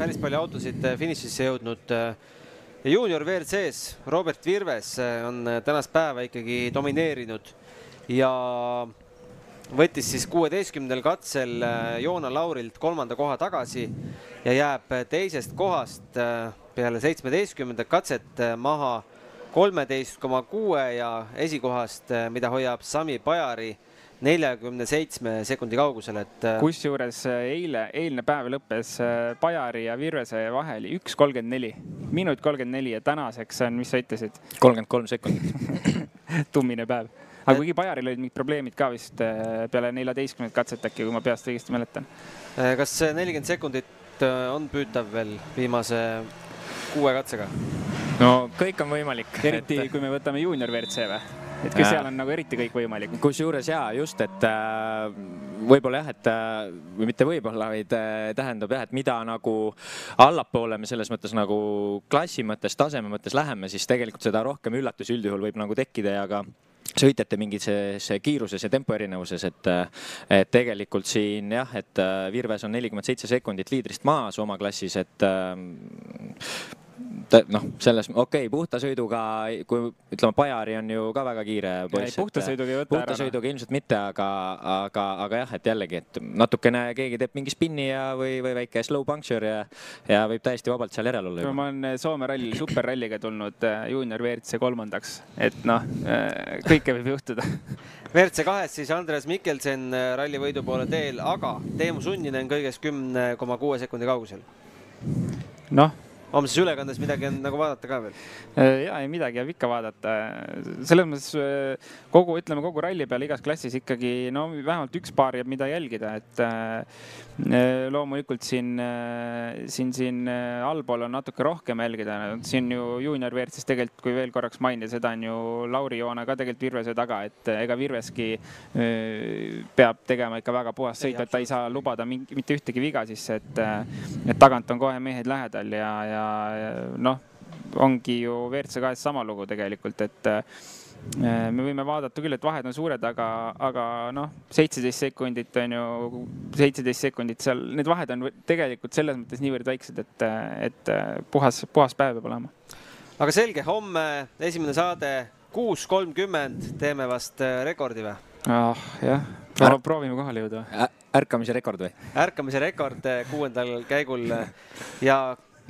päris palju autosid finišisse jõudnud ja juunior WRC-s Robert Virves äh, on äh, tänast päeva ikkagi domineerinud. Ja võttis siis kuueteistkümnendal katsel äh, Joona Laurilt kolmanda koha tagasi ja jääb teisest kohast peale seitsmeteistkümnendat katset maha kolmeteist koma kuue ja esikohast, mida hoiab Sami Pajari neljakümne seitsme sekundi kaugusel, et äh, kusjuures äh, eile, eilne päev lõppes äh, Pajari ja Virvese vahe oli üks kolmkümmend neli, minut kolmkümmend neli ja tänaseks on, mis sa ütlesid, kolmkümmend kolm sekundit. tummine päev. aga kuigi Pajaril olid mingid probleemid ka vist äh, peale neljateistkümnendat katset äkki, kui ma peast õigesti mäletan. äh, kas see nelikümmend sekundit äh, on püütav veel viimase kuue katsega? no kõik on võimalik. eriti kui me võtame juunior WRC või? Et Jaa. seal on nagu eriti kõik võimalik. kusjuures jaa, just, et äh, võib-olla jah, et äh, või mitte võib-olla, vaid äh, tähendab jah, et mida nagu allapoole me selles mõttes nagu klassi mõttes, taseme mõttes läheme, siis tegelikult seda rohkem üllatusi üldjuhul võib nagu tekkida ja ka sõitjate mingis kiiruses ja tempo erinevuses, et, et tegelikult siin jah, et Virves on nelikümmend seitse sekundit liidrist maas oma klassis, et noh, selles, okei okay,, puhta sõiduga, kui ütleme, Pajari on ju ka väga kiire poiss. puhta sõiduga ei võta puhta ära. noh. sõiduga ilmselt mitte, aga, aga, aga jah, et jällegi, et natukene keegi teeb mingi spinni ja, või, või väike slow puncture ja, ja võib täiesti vabalt seal järel olla ma olen Soome rallil superralliga tulnud äh, juunior WRC kolmandaks, et noh, kõike võib juhtuda. WRC kahes siis Andres Mikkelsen äh, rallivõidu poole teel, aga Teemu Sunninen kõigest kümne koma kuue sekundi kaugusel. noh, homses ülekandes midagi on nagu vaadata ka veel. ja ei midagi jääb ikka vaadata. selles mõttes äh, kogu, ütleme kogu ralli peale igas klassis ikkagi no vähemalt üks paar jääb, mida jälgida, et äh, loomulikult siin, siin, siin äh, allpool on natuke rohkem jälgida. siin ju juunior WRC-s tegelikult, kui veel korraks mainida, seda on ju Lauri Joona ka tegelikult Virvese taga, et äh, ega Virveski äh, peab tegema ikka väga puhast sõitu, et ta ei saa lubada mingi, mitte ühtegi viga sisse, et, et tagant on kohe mehed lähedal ja, ja, ja noh, ongi ju WRC kahes sama lugu tegelikult, et äh, me võime vaadata küll, et vahed on suured, aga, aga noh, seitseteist sekundit on ju, seitseteist sekundit seal, need vahed on tegelikult selles mõttes niivõrd väiksed, et, et puhas, puhas päev peab olema. aga selge, homme esimene saade kuus kolmkümmend, teeme vast äh, rekordi või? ah jah, no, proovime kohale jõuda ärkamise rekord või? ärkamise rekord äh, kuuendal käigul äh, ja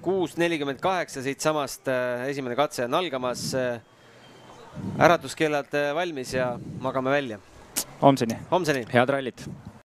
kuus nelikümmend kaheksa siitsamast äh, esimene katse on algamas. äratuskellad valmis ja magame välja. homseni. homseni. head rallit